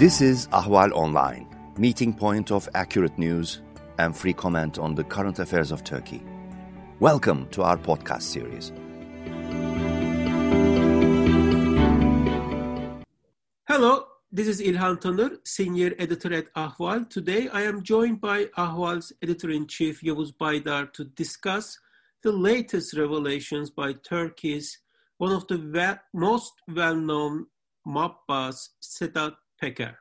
This is Ahval Online, meeting point of accurate news and free comment on the current affairs of Turkey. Welcome to our podcast series. Hello, this is İlhan Tanır, senior editor at Ahval. Today I am joined by Ahval's editor-in-chief Yavuz Baydar to discuss the latest revelations by Turkey's one of the most well-known mob boss, Sedat Peker.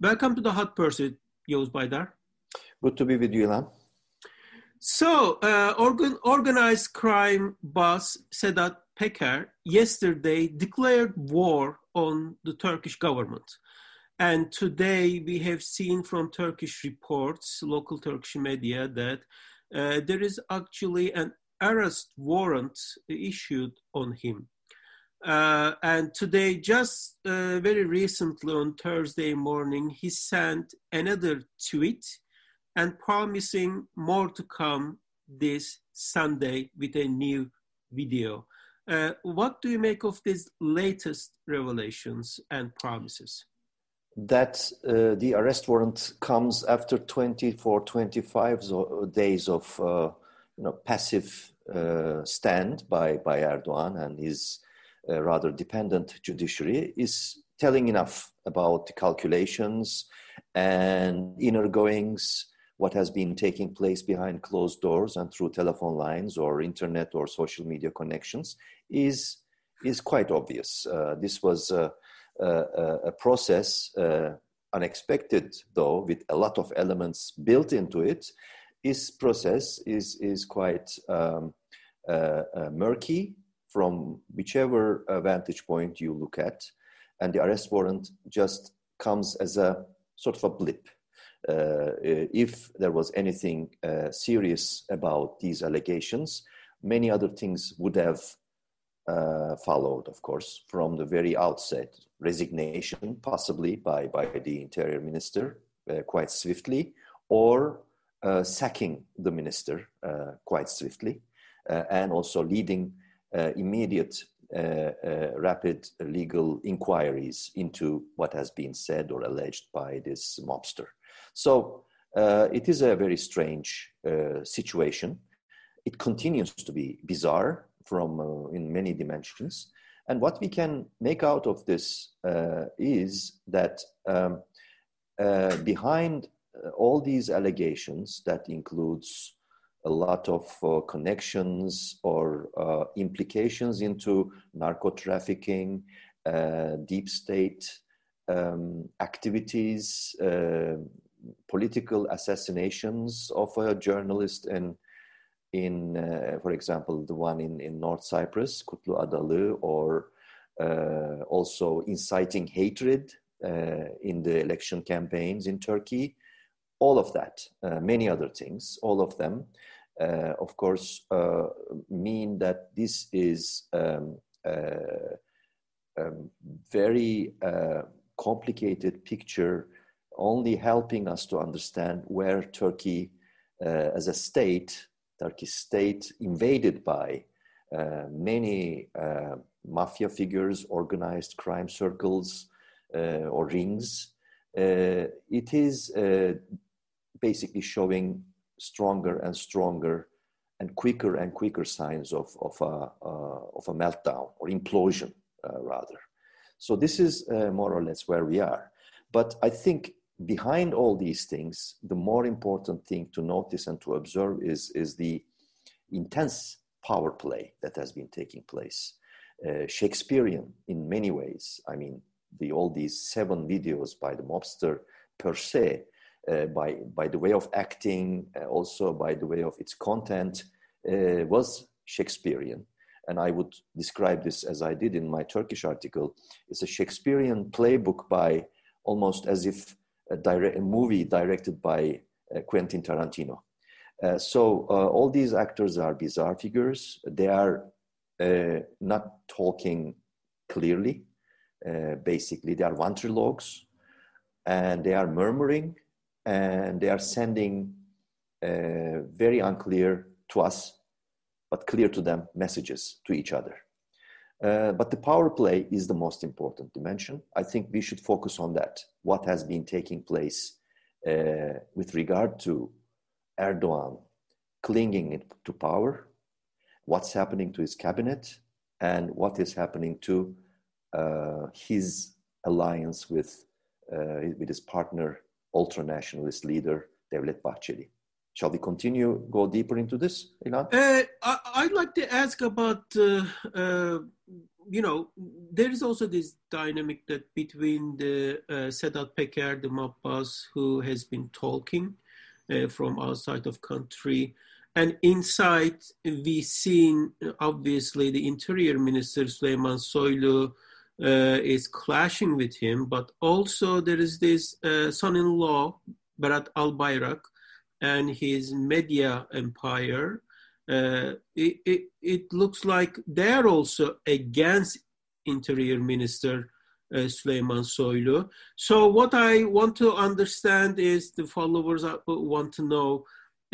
Welcome to the Hot Pursuit, Yavuz Baydar. Good to be with you, Ilhan. So, uh, organ, organized crime boss Sedat Peker yesterday declared war on the Turkish government. And today we have seen from Turkish reports, local Turkish media, that uh, there is actually an arrest warrant issued on him. Uh, and today, just uh, very recently on Thursday morning, he sent another tweet and promising more to come this Sunday with a new video. Uh, what do you make of these latest revelations and promises? That uh, the arrest warrant comes after 24, 25 days of uh, you know, passive uh, stand by, by Erdogan and his uh, rather dependent judiciary is telling enough about the calculations and inner goings what has been taking place behind closed doors and through telephone lines or internet or social media connections is is quite obvious. Uh, this was a, a, a process, uh, unexpected though, with a lot of elements built into it. This process is is quite um, uh, uh murky from whichever uh, vantage point you look at, and the arrest warrant just comes as a sort of a blip uh, if there was anything uh, serious about these allegations, many other things would have uh, followed, of course, from the very outset. Resignation, possibly by, by the interior minister uh, quite swiftly, or uh, sacking the minister quite swiftly, and also leading immediate uh, uh, rapid legal inquiries into what has been said or alleged by this mobster. So uh, it is a very strange uh, situation. It continues to be bizarre from uh, in many dimensions. And what we can make out of this uh, is that um, uh, behind uh, all these allegations, that includes a lot of uh, connections or uh, implications into narco trafficking, uh, deep state um, activities, political assassinations of a journalist in in uh, for example the one in, in North Cyprus Kutlu Adalı or uh, also inciting hatred uh, in the election campaigns in Turkey. All of that uh, many other things all of them. uh, of course uh, mean that this is um, um, very complicated picture only helping us to understand where Turkey uh, as a state, Turkey state invaded by uh, many uh, mafia figures, organized crime circles uh, or rings, uh, it is uh, basically showing stronger and stronger and quicker and quicker signs of, of, a, of a meltdown or implosion, rather. So this is more or less where we are. But I think behind all these things, the more important thing to notice and to observe is, is the intense power play that has been taking place. Uh, Shakespearean in many ways. I mean, the, all these seven videos by the mobster per se, uh, by, by the way of acting, uh, also by the way of its content, uh, was Shakespearean. And I would describe this as I did in my Turkish article. It's a Shakespearean playbook by almost as if a, direct, a movie directed by uh, Quentin Tarantino. Uh, so uh, all these actors are bizarre figures. They are not talking clearly. basically, they are ventriloques, and they are murmuring, and they are sending very unclear to us, but clear to them messages to each other. Uh, but the power play is the most important dimension. I think we should focus on that. What has been taking place uh, with regard to Erdogan clinging to power, what's happening to his cabinet, and what is happening to uh, his alliance with, uh, with his partner, ultra nationalist leader Devlet Bahçeli. Shall we continue, go deeper into this, Ilhan? Uh, I, would like to ask about, uh, uh, you know, there is also this dynamic that between the uh, Sedat Peker, the boss who has been talking uh, from outside of country, and inside we seen obviously the interior minister Süleyman Soylu uh, is clashing with him, but also there is this uh, son-in-law Berat Albayrak and his media empire, uh, it, it, it, looks like they're also against Interior Minister uh, Süleyman Soylu. So what I want to understand is the followers want to know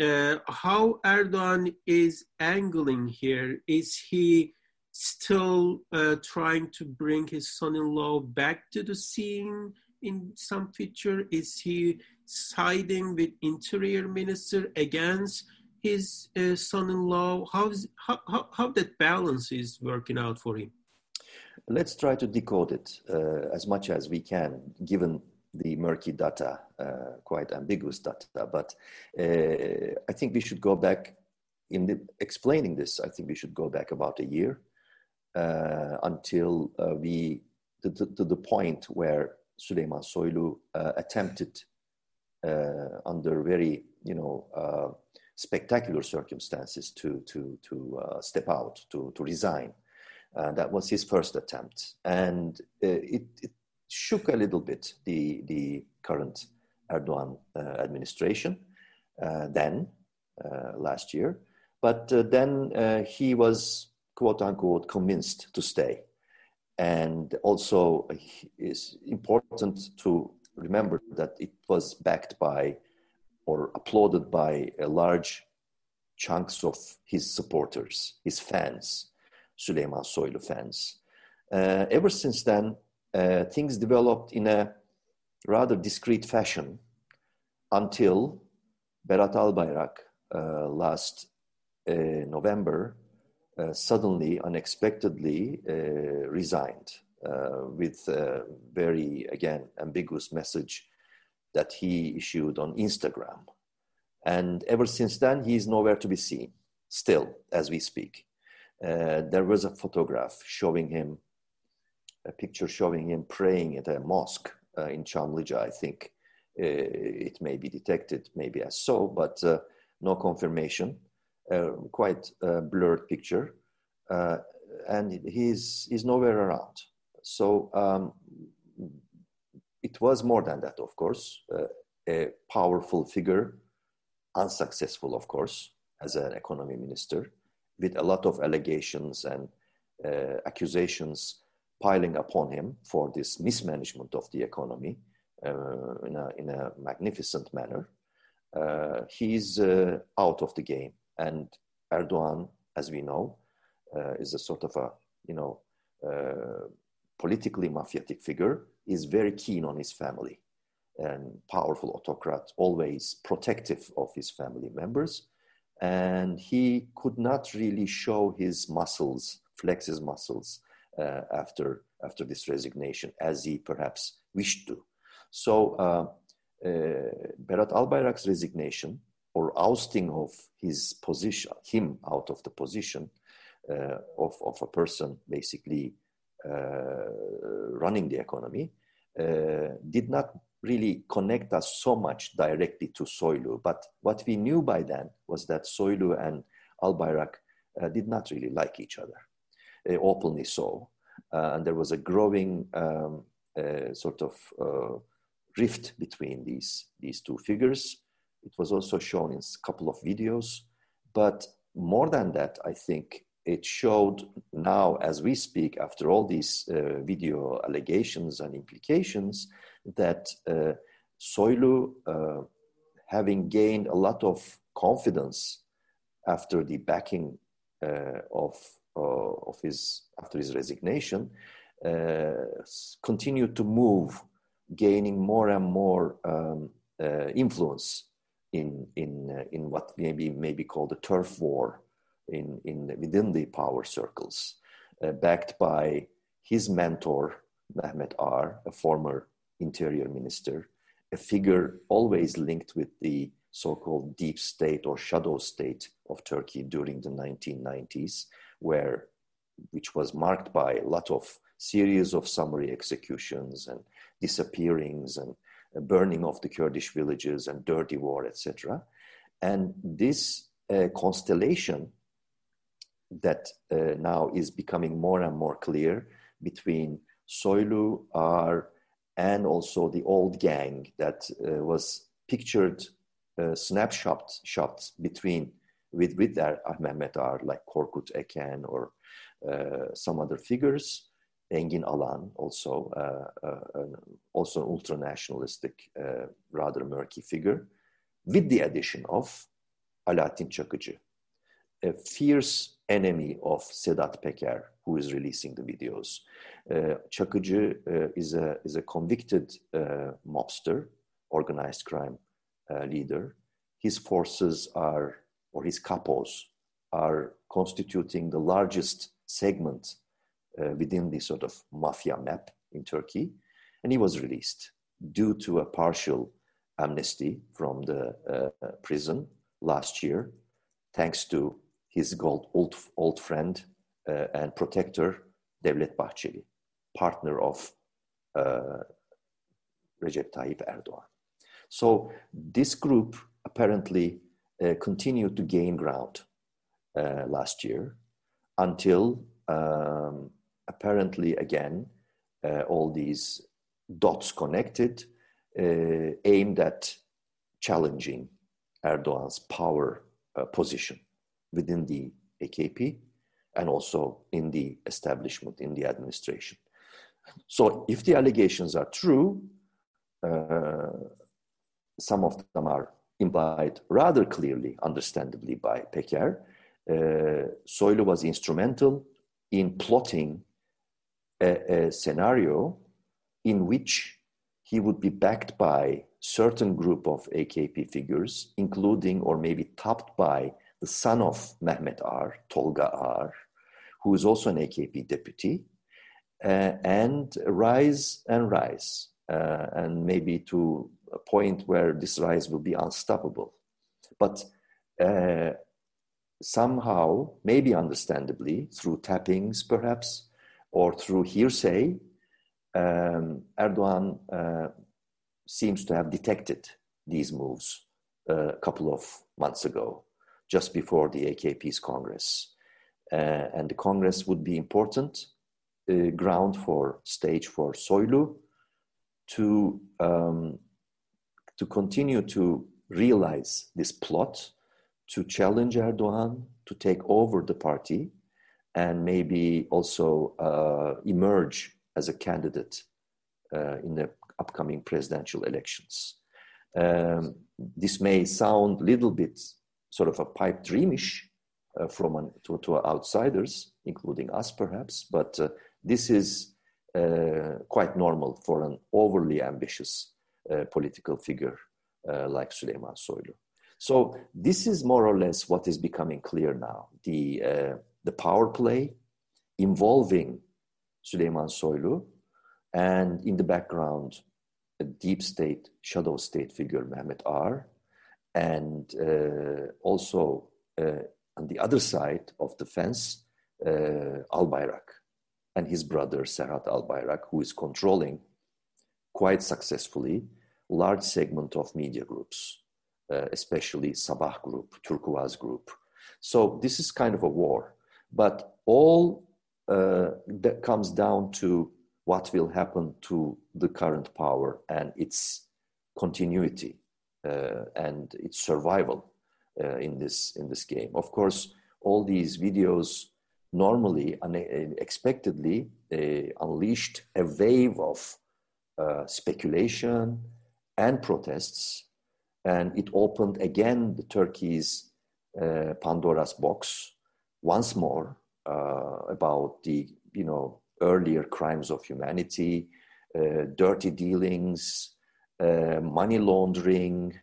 uh, how Erdogan is angling here. Is he still uh, trying to bring his son-in-law back to the scene in some feature? Is he siding with interior minister against his uh, son-in-law? How's, how, how, how that balance is working out for him? Let's try to decode it uh, as much as we can, given the murky data, uh, quite ambiguous data. But uh, I think we should go back in the, explaining this. I think we should go back about a year uh, until uh, we to, to, the point where Süleyman Soylu uh, attempted uh, under very you know uh, spectacular circumstances to to to uh, step out to to resign. that was his first attempt, and it, it, shook a little bit the the current Erdogan administration. then last year, but then he was quote unquote convinced to stay. And also, it's important to remember that it was backed by or applauded by a large chunks of his supporters, his fans, Süleyman Soylu fans. Uh, ever since then, uh, things developed in a rather discreet fashion until Berat Albayrak uh, last uh, November suddenly, unexpectedly uh, resigned uh, with a very, again, ambiguous message that he issued on Instagram. And ever since then, he is nowhere to be seen, still, as we speak. Uh, there was a photograph showing him, a picture showing him praying at a mosque uh, in Çamlıca, I think. Uh, it may be detected, maybe as so, but no confirmation. Quite a blurred picture. and he's, he's nowhere around. So um, it was more than that, of course, uh, a powerful figure, unsuccessful, of course, as an economy minister, with a lot of allegations and uh, accusations piling upon him for this mismanagement of the economy uh, in, a, in a magnificent manner. Uh, he's uh, out of the game. And Erdogan, as we know, uh, is a sort of a, you know, politically mafiatic figure is very keen on his family and powerful autocrat, always protective of his family members. And he could not really show his muscles, flex his muscles uh, after, after this resignation as he perhaps wished to. So uh, uh, Berat Albayrak's resignation or ousting of his position, him out of the position uh, of, of a person basically uh, running the economy, uh, did not really connect us so much directly to Soylu. But what we knew by then was that Soylu and Albayrak uh, did not really like each other, openly so. and there was a growing um, sort of rift between these, these two figures. It was also shown in a couple of videos. But more than that, I think it showed now as we speak after all these uh, video allegations and implications that uh, Soylu, uh, having gained a lot of confidence after the backing uh, of of his after his resignation continued to move, gaining more and more um, influence in in uh, in what maybe may be called a turf war in in within the power circles, uh, backed by his mentor Mehmet Ağar, a former interior minister, a figure always linked with the so-called deep state or shadow state of Turkey during the 1990s, where which was marked by a lot of series of summary executions and disappearings and burning of the Kurdish villages and dirty war, etc. And this uh, constellation that uh, now is becoming more and more clear between Soylu, Ağar, and also the old gang that uh, was pictured uh, snapshot shots between with with Mehmet Ağar like Korkut Eken or uh, some other figures. Engin Alan, also uh, uh, also an ultra nationalistic, uh, rather murky figure, with the addition of Alaaddin Çakıcı, a fierce enemy of Sedat Peker, who is releasing the videos. Uh, Çakıcı uh, is, a, is a convicted uh, mobster, organized crime uh, leader. His forces are, or his capos, are constituting the largest segment within the sort of mafia map in Turkey. And he was released due to a partial amnesty from the uh, prison last year, thanks to his old, old friend uh, and protector, Devlet Bahçeli, partner of uh, Recep Tayyip Erdogan. So this group apparently uh, continued to gain ground uh, last year until um, apparently again uh, all these dots connected uh, aimed at challenging Erdogan's power position within the AKP and also in the establishment, in the administration. So, if the allegations are true, uh, some of them are implied rather clearly, understandably, by Peker. Uh, Soylu was instrumental in plotting a, a scenario in which he would be backed by certain group of AKP figures, including or maybe topped by the son of Mehmet Ağar, Tolga Ağar, who is also an AKP deputy, uh, and rise and rise, uh, and maybe to a point where this rise will be unstoppable. But uh, somehow, maybe understandably, through tappings perhaps, or through hearsay, um, Erdogan uh, seems to have detected these moves uh, a couple of months ago just before the AKP's Congress. Uh, and the Congress would be important uh, ground for stage for Soylu to, um, to continue to realize this plot to challenge Erdogan, to take over the party, and maybe also uh, emerge as a candidate uh, in the upcoming presidential elections. Um, this may sound a little bit sort of a pipe dreamish uh, from an, to, to outsiders, including us perhaps, but uh, this is uh, quite normal for an overly ambitious uh, political figure like Süleyman Soylu. So this is more or less what is becoming clear now. The, the power play involving Süleyman Soylu and in the background, a deep state, shadow state figure, Mehmet Ağar. and uh, also uh, on the other side of the fence, uh, Albayrak and his brother Serhat Albayrak, who is controlling quite successfully large segment of media groups, uh, especially Sabah group, Turkuvaz group. So this is kind of a war, but all uh, that comes down to what will happen to the current power and its continuity uh, and its survival uh, in this in this game. Of course, all these videos normally unexpectedly uh, unleashed a wave of speculation and protests, and it opened again the Turkey's Pandora's box once more uh, about the you know earlier crimes of humanity, uh, dirty dealings, uh, money laundering,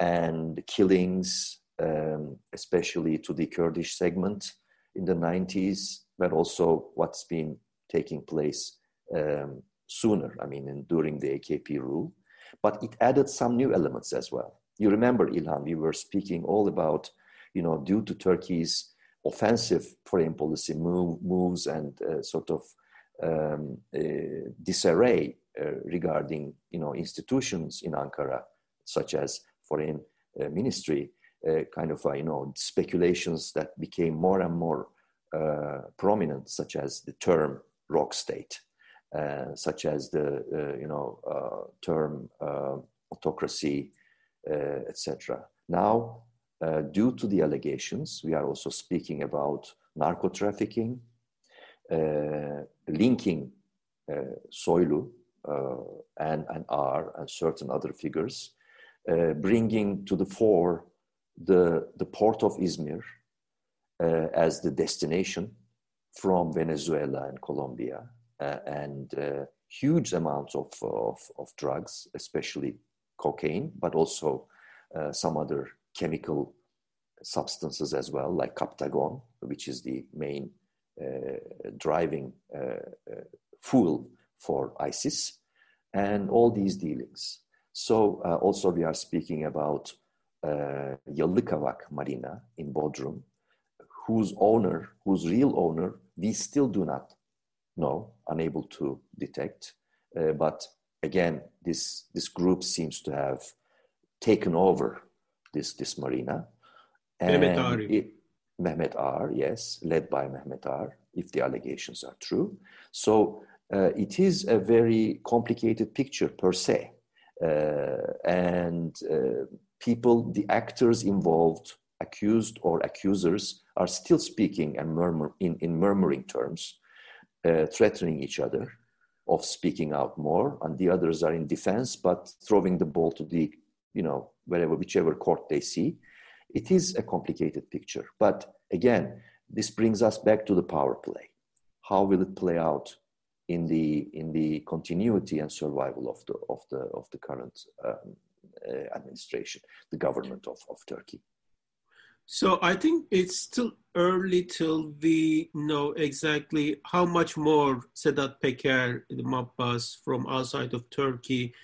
and killings, um, especially to the Kurdish segment in the 90s, but also what's been taking place um, sooner, I mean, in, during the AKP rule. But it added some new elements as well. You remember, Ilhan, we were speaking all about, you know, due to Turkey's offensive foreign policy move, moves and uh, sort of um, uh, disarray uh, regarding, you know, institutions in Ankara, such as foreign uh, ministry, uh, kind of, you know, speculations that became more and more uh, prominent, such as the term rogue state, such as the, you know, term autocracy, etc. Now, uh, due to the allegations, we are also speaking about narco trafficking, uh, linking uh, Soylu and, and Ağar and certain other figures, bringing to the fore the, the port of Izmir uh, as the destination from Venezuela and Colombia, uh, and uh, huge amounts of, of, of, drugs, especially cocaine, but also some other chemical substances as well, like Captagon, which is the main uh, driving uh, uh, fuel for ISIS, and all these dealings. So also we are speaking about uh, Marina in Bodrum, whose owner, whose real owner, we still do not know, unable to detect. Uh, but again, this, this group seems to have taken over this, this marina. And Mehmet Ağar. It, Mehmet yes, led by Mehmet Ağar, if the allegations are true. So uh, it is a very complicated picture per se. Uh, and uh, people, the actors involved, accused or accusers, are still speaking and murmur in, in murmuring terms, uh, threatening each other of speaking out more, and the others are in defense, but throwing the ball to the, you know, wherever, whichever court they see. It is a complicated picture, but again, this brings us back to the power play. How will it play out in the in the continuity and survival of the of the of the current um, uh, administration, the government of, of Turkey. So I think it's still early till we know exactly how much more Sedat Peker, the mob boss from outside of Turkey,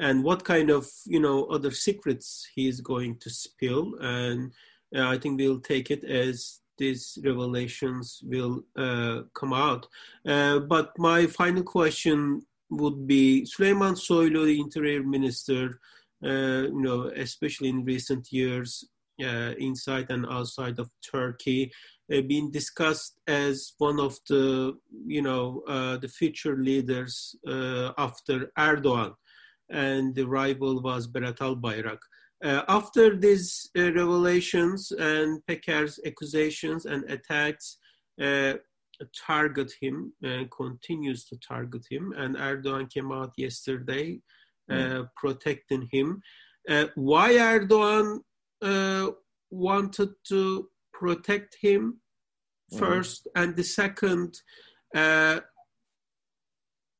and what kind of you know other secrets he is going to spill. And uh, I think we'll take it as these revelations will uh, come out. Uh, but my final question would be Süleyman Soylu, the Interior Minister, uh, you know, especially in recent years, uh, inside and outside of Turkey, uh, being discussed as one of the, you know, the future leaders after Erdogan, and the rival was Berat Albayrak. Uh, after these uh, revelations and Peker's accusations and attacks uh, target him and continues to target him, and Erdogan came out yesterday uh, protecting him. Uh, why Erdogan uh, wanted to protect him mm. first, mm. and the second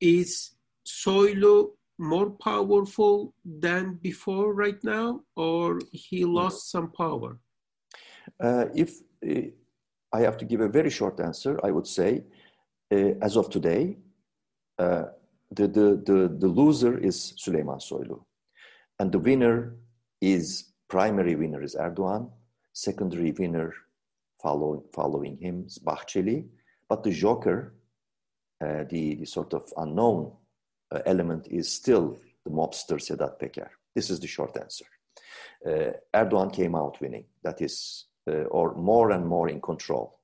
is Soylu more powerful than before right now, or he lost some power? Uh, if uh, I have to give a very short answer, I would say, uh, as of today, the, the, the, the loser is Süleyman Soylu. And the winner is, primary winner is Erdogan, secondary winner following, following him is Bahçeli. But the joker, uh, the, the sort of unknown uh, element is still the mobster Sedat Peker. This is the short answer. Uh, Erdogan came out winning, that is, uh, or more and more in control.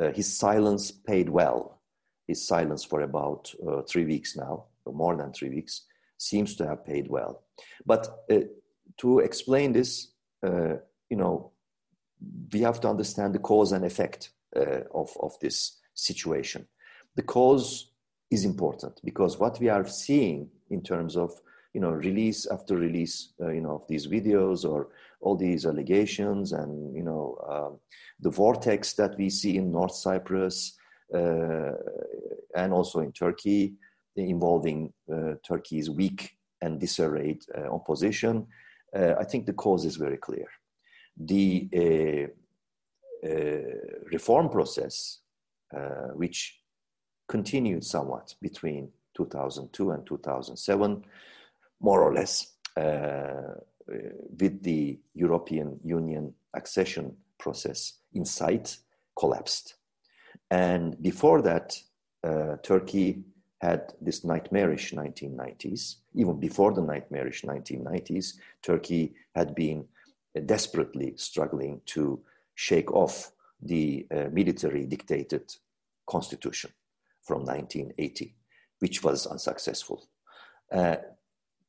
Uh, his silence paid well his silence for about uh, three weeks now, or more than three weeks, seems to have paid well. But uh, to explain this, you know, we have to understand the cause and effect of, of this situation. The cause is important because what we are seeing in terms of you know release after release uh, you know of these videos or all these allegations and you know um, the vortex that we see in North Cyprus uh, and also in Turkey involving uh, Turkey's weak and disarrayed uh, opposition, uh, I think the cause is very clear. The uh, uh, reform process, which continued somewhat between 2002 and 2007, more or less, with the European Union accession process in sight, collapsed. And before that, uh, Turkey had this nightmarish 1990s. Even before the nightmarish 1990s, Turkey had been desperately struggling to shake off the uh, military dictated constitution from 1980, which was unsuccessful. Uh,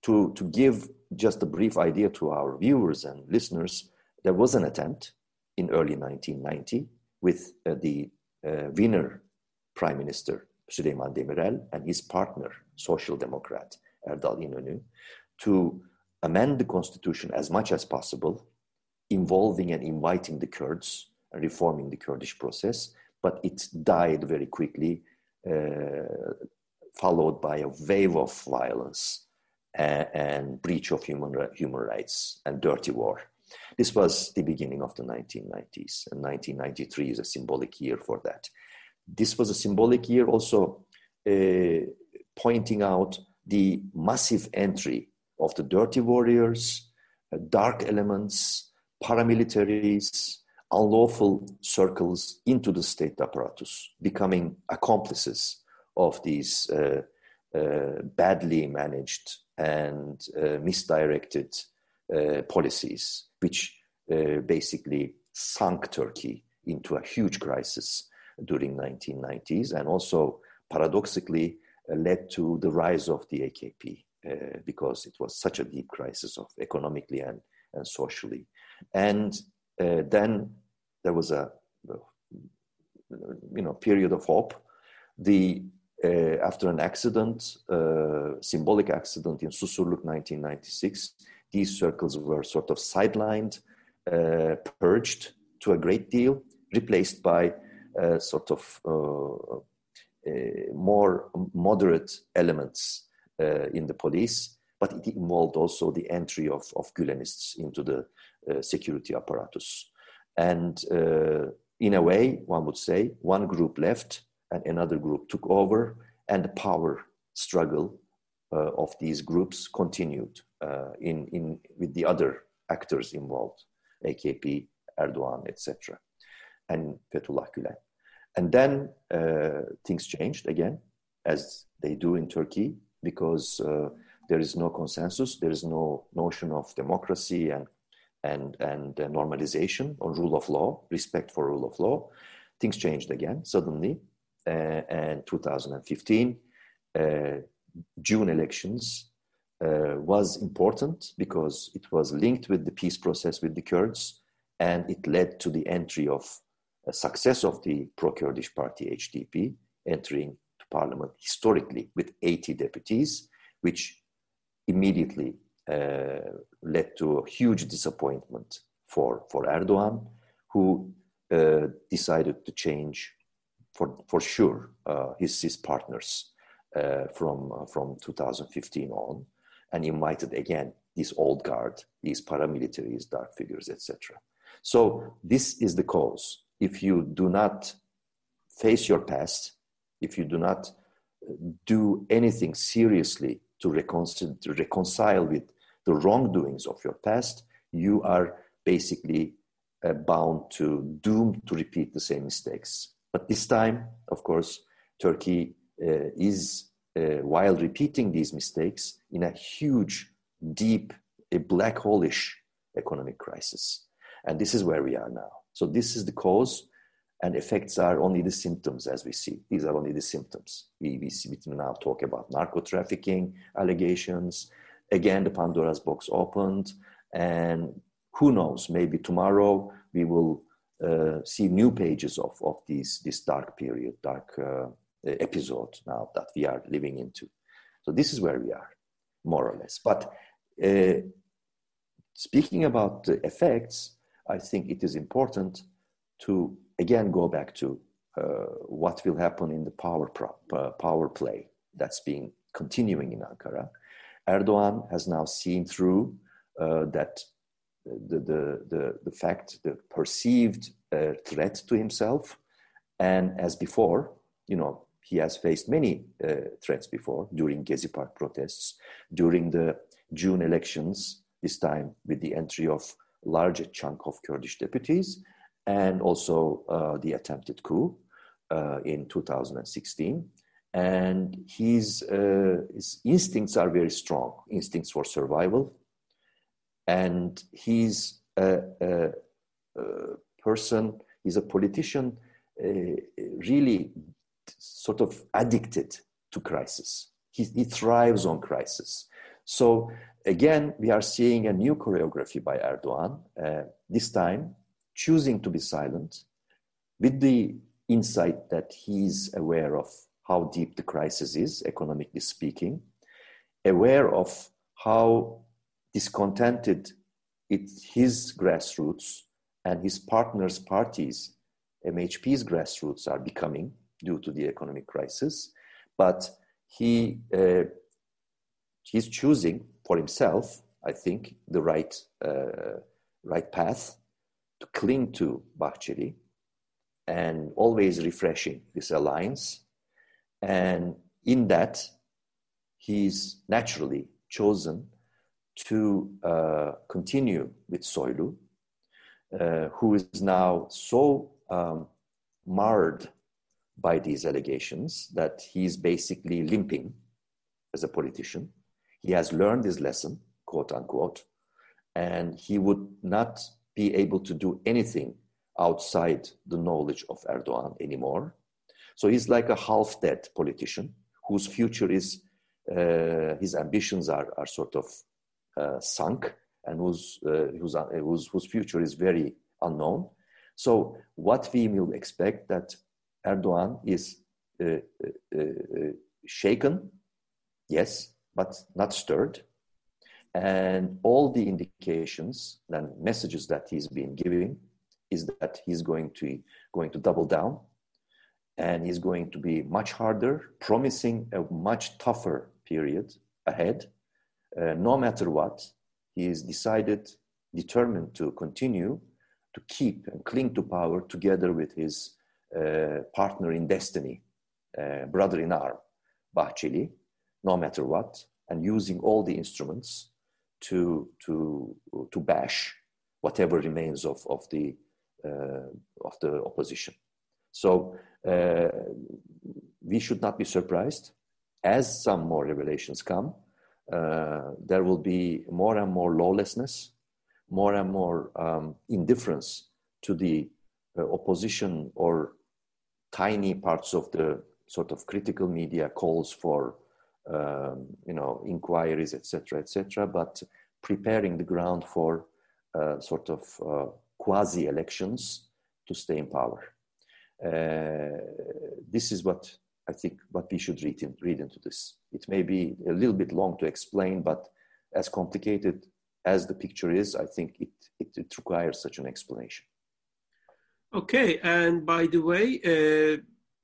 to, to give just a brief idea to our viewers and listeners, there was an attempt in early 1990 with uh, the uh, winner prime minister Süleyman Demirel and his partner, Social Democrat Erdal İnönü, to amend the constitution as much as possible, involving and inviting the Kurds and reforming the Kurdish process, but it died very quickly, followed by a wave of violence and, and breach of human, human rights and dirty war. This was the beginning of the 1990s, and 1993 is a symbolic year for that this was a symbolic year also uh, pointing out the massive entry of the dirty warriors, uh, dark elements, paramilitaries, unlawful circles into the state apparatus, becoming accomplices of these uh, uh, badly managed and uh, misdirected uh, policies, which uh, basically sunk Turkey into a huge crisis during 1990s and also paradoxically uh, led to the rise of the AKP because it was such a deep crisis of economically and, and socially. And then there was a you know period of hope. The uh, after an accident, uh, symbolic accident in Susurluk 1996, these circles were sort of sidelined, uh, purged to a great deal, replaced by uh, sort of uh, uh, more moderate elements in the police, but it involved also the entry of, of Gülenists into the security apparatus. And in a way, one would say, one group left and another group took over, and the power struggle uh, of these groups continued uh, in, in, with the other actors involved, AKP, Erdogan, etc and Fethullah Gülen. And then uh, things changed again, as they do in Turkey, because uh, there is no consensus, there is no notion of democracy and and and uh, normalization on rule of law, respect for rule of law. Things changed again suddenly, uh, and 2015 uh, June elections uh, was important because it was linked with the peace process with the Kurds, and it led to the entry of a success of the pro-Kurdish party HDP entering to parliament historically with 80 deputies, which immediately led to a huge disappointment for, for Erdogan, who uh, decided to change for, for sure uh, his, his partners uh, from, uh, from 2015 on and invited again this old guard, these paramilitaries, dark figures, etc. So this is the cause if you do not face your past, if you do not uh, do anything seriously to reconcile, to reconcile with the wrongdoings of your past, you are basically uh, bound to doomed to repeat the same mistakes. But this time, of course, Turkey uh, is, uh, while repeating these mistakes, in a huge, deep, a black hole-ish economic crisis. And this is where we are now. So this is the cause, and effects are only the symptoms as we see. These are only the symptoms. We, we, see, we now talk about narco trafficking allegations. Again, the Pandora's box opened, and who knows, maybe tomorrow we will uh, see new pages of, of these, this dark period, dark uh, episode now that we are living into. So this is where we are, more or less. But uh, speaking about the effects, I think it is important to again go back to uh, what will happen in the power pro- uh, power play that's being continuing in Ankara. Erdogan has now seen through uh, that the, the, the, the fact, the perceived uh, threat to himself. And as before, you know, he has faced many uh, threats before during Gezi Park protests, during the June elections, this time with the entry of larger chunk of Kurdish deputies, and also uh, the attempted coup uh, in 2016. And his, uh, his instincts are very strong, instincts for survival, and he's a, a, a person, he's a politician uh, really sort of addicted to crisis. He, he thrives on crisis. So again, we are seeing a new choreography by Erdogan, uh, this time choosing to be silent with the insight that he's aware of how deep the crisis is, economically speaking, aware of how discontented it, his grassroots and his partners' parties, MHP's grassroots, are becoming due to the economic crisis. But he uh, he's choosing for himself, I think, the right uh, right path to cling to Bahçeli and always refreshing this alliance. And in that, he's naturally chosen to uh, continue with Soylu, uh, who is now so um, marred by these allegations that he's basically limping as a politician. He has learned his lesson, quote unquote, and he would not be able to do anything outside the knowledge of Erdogan anymore. So he's like a half dead politician whose future is, uh, his ambitions are, are sort of uh, sunk and whose, uh, whose, uh, whose, whose future is very unknown. So what we will expect that Erdogan is shaken, yes, but not stirred. And all the indications and messages that he's been giving is that he's going to going to double down and he's going to be much harder, promising a much tougher period ahead uh, no matter what, he is decided, determined to continue to keep and cling to power together with his uh, partner in destiny, uh, brother in arm, Bahçeli, no matter what, and using all the instruments to, to, to bash whatever remains of, of, the, uh, of the opposition. So uh, we should not be surprised. As some more revelations come uh, there will be more and more lawlessness, more and more um, indifference to the uh, opposition or tiny parts of the sort of critical media calls for um, you know inquiries etc etc but preparing the ground for uh, sort of uh, quasi elections to stay in power this is what I think what we should read, in, read into this. It may be a little bit long to explain, but as complicated as the picture is, I think it, it, it requires such an explanation. Okay, and by the way, uh,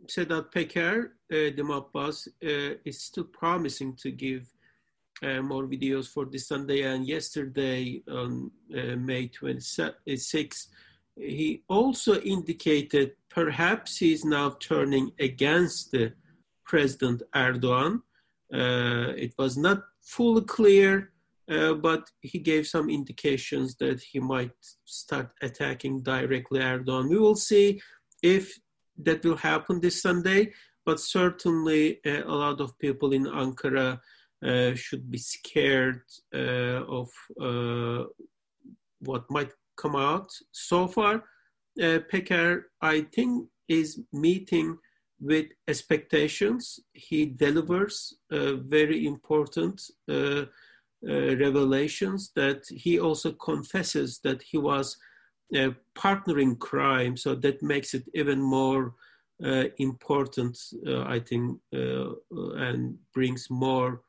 Sedat Peker, uh, the mob boss, uh, is still promising to give uh, more videos for this Sunday. And yesterday, on uh, May 26, he also indicated perhaps he's now turning against President Erdogan. Uh, it was not fully clear, uh, but he gave some indications that he might start attacking directly Erdogan. We will see if that will happen this Sunday, but certainly uh, a lot of people in Ankara uh, should be scared uh, of uh, what might come out. So far, uh, Peker, I think, is meeting with expectations. He delivers uh, very important uh, uh, revelations that he also confesses that he was a partner in crime. So that makes it even more uh, important, uh, I think, and brings more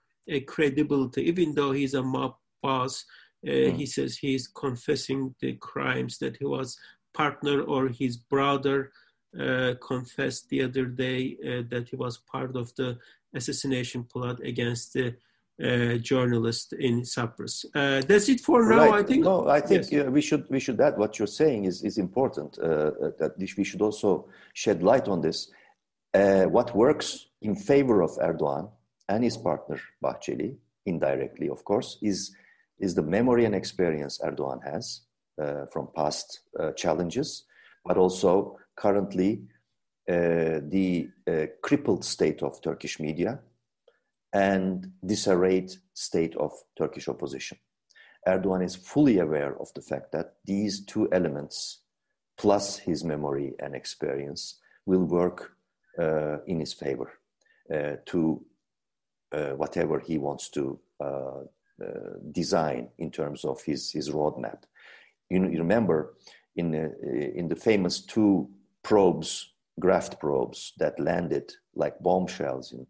credibility. Even though he's a mob boss, mm. he says he's confessing the crimes that he was partner or his brother uh, confessed the other day uh, that he was part of the assassination plot against the uh, journalist in Cyprus. Uh, that's it for now. Right. I think. No, I think yes. we should we should add what you're saying is is important. Uh, that we should also shed light on this. Uh, what works in favor of Erdogan and his partner Bahçeli, indirectly, of course, is is the memory and experience Erdogan has uh, from past uh, challenges, but also currently the crippled state of Turkish media and disarrayed state of Turkish opposition. Erdogan is fully aware of the fact that these two elements, plus his memory and experience, will work uh, in his favor uh, to uh, whatever he wants to uh, uh, design in terms of his, his roadmap. You, you remember in, in the famous two probes, graft probes that landed like bombshells in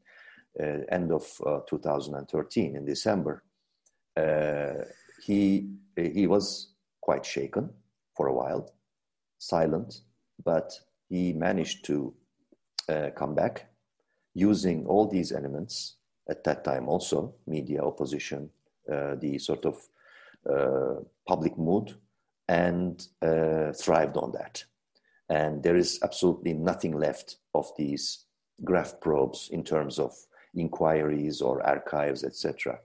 uh, end of uh, 2013 in December, uh, he he was quite shaken for a while, silent, but he managed to come back using all these elements at that time also media opposition uh, the sort of uh, public mood and uh, thrived on that and there is absolutely nothing left of these graft probes in terms of inquiries or archives, etc.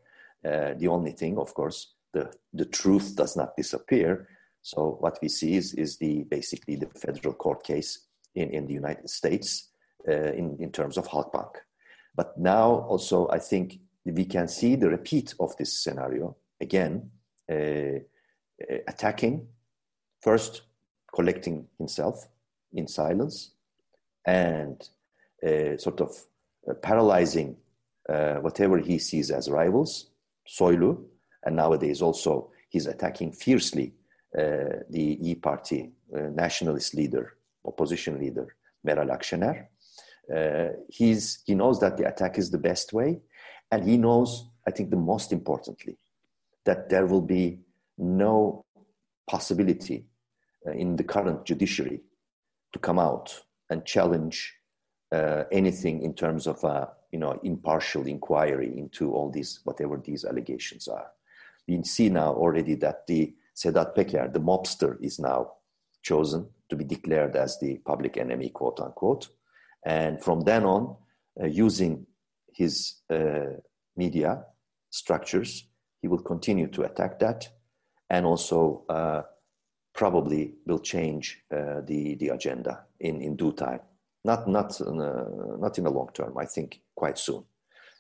Uh, the only thing, of course, the, the truth does not disappear. So what we see is, is the basically the federal court case in, in the United States uh, in, in terms of Halkbank. But now also I think we can see the repeat of this scenario again, uh, uh attacking, first collecting himself in silence and uh, sort of uh, paralyzing uh, whatever he sees as rivals, Soylu, and nowadays also he's attacking fiercely uh, the E Party nationalist leader, opposition leader, Meral Akşener. He's, he knows that the attack is the best way, and he knows, I think, the most importantly, that there will be no possibility uh, in the current judiciary to come out and challenge uh, anything in terms of a you know impartial inquiry into all these whatever these allegations are. We see now already that the Sedat Peker, the mobster, is now chosen to be declared as the public enemy, quote unquote, and from then on, uh, using his uh, media structures, he will continue to attack that, and also uh, probably will change uh, the the agenda in in due time not not in a, not in the long term. I think quite soon.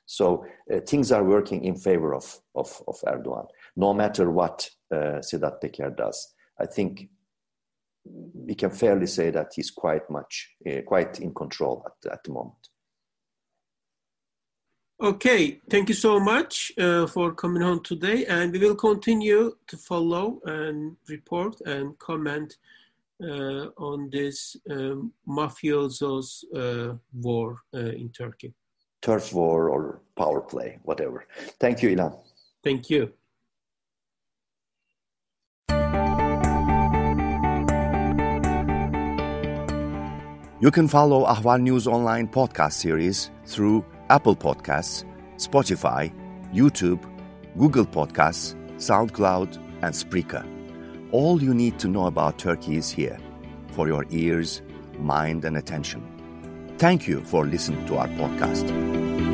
So uh, things are working in favor of of, of Erdogan, no matter what uh, Sedat Peker does. I think we can fairly say that he's quite much uh, quite in control at, at the moment. Okay, thank you so much uh, for coming on today, and we will continue to follow and report and comment uh, on this um, mafiosos uh, war uh, in Turkey. Turf war or power play, whatever. Thank you, Ilhan. Thank you. You can follow Ahval News Online podcast series through Apple Podcasts, Spotify, YouTube, Google Podcasts, SoundCloud, and Spreaker. All you need to know about Turkey is here for your ears, mind, and attention. Thank you for listening to our podcast.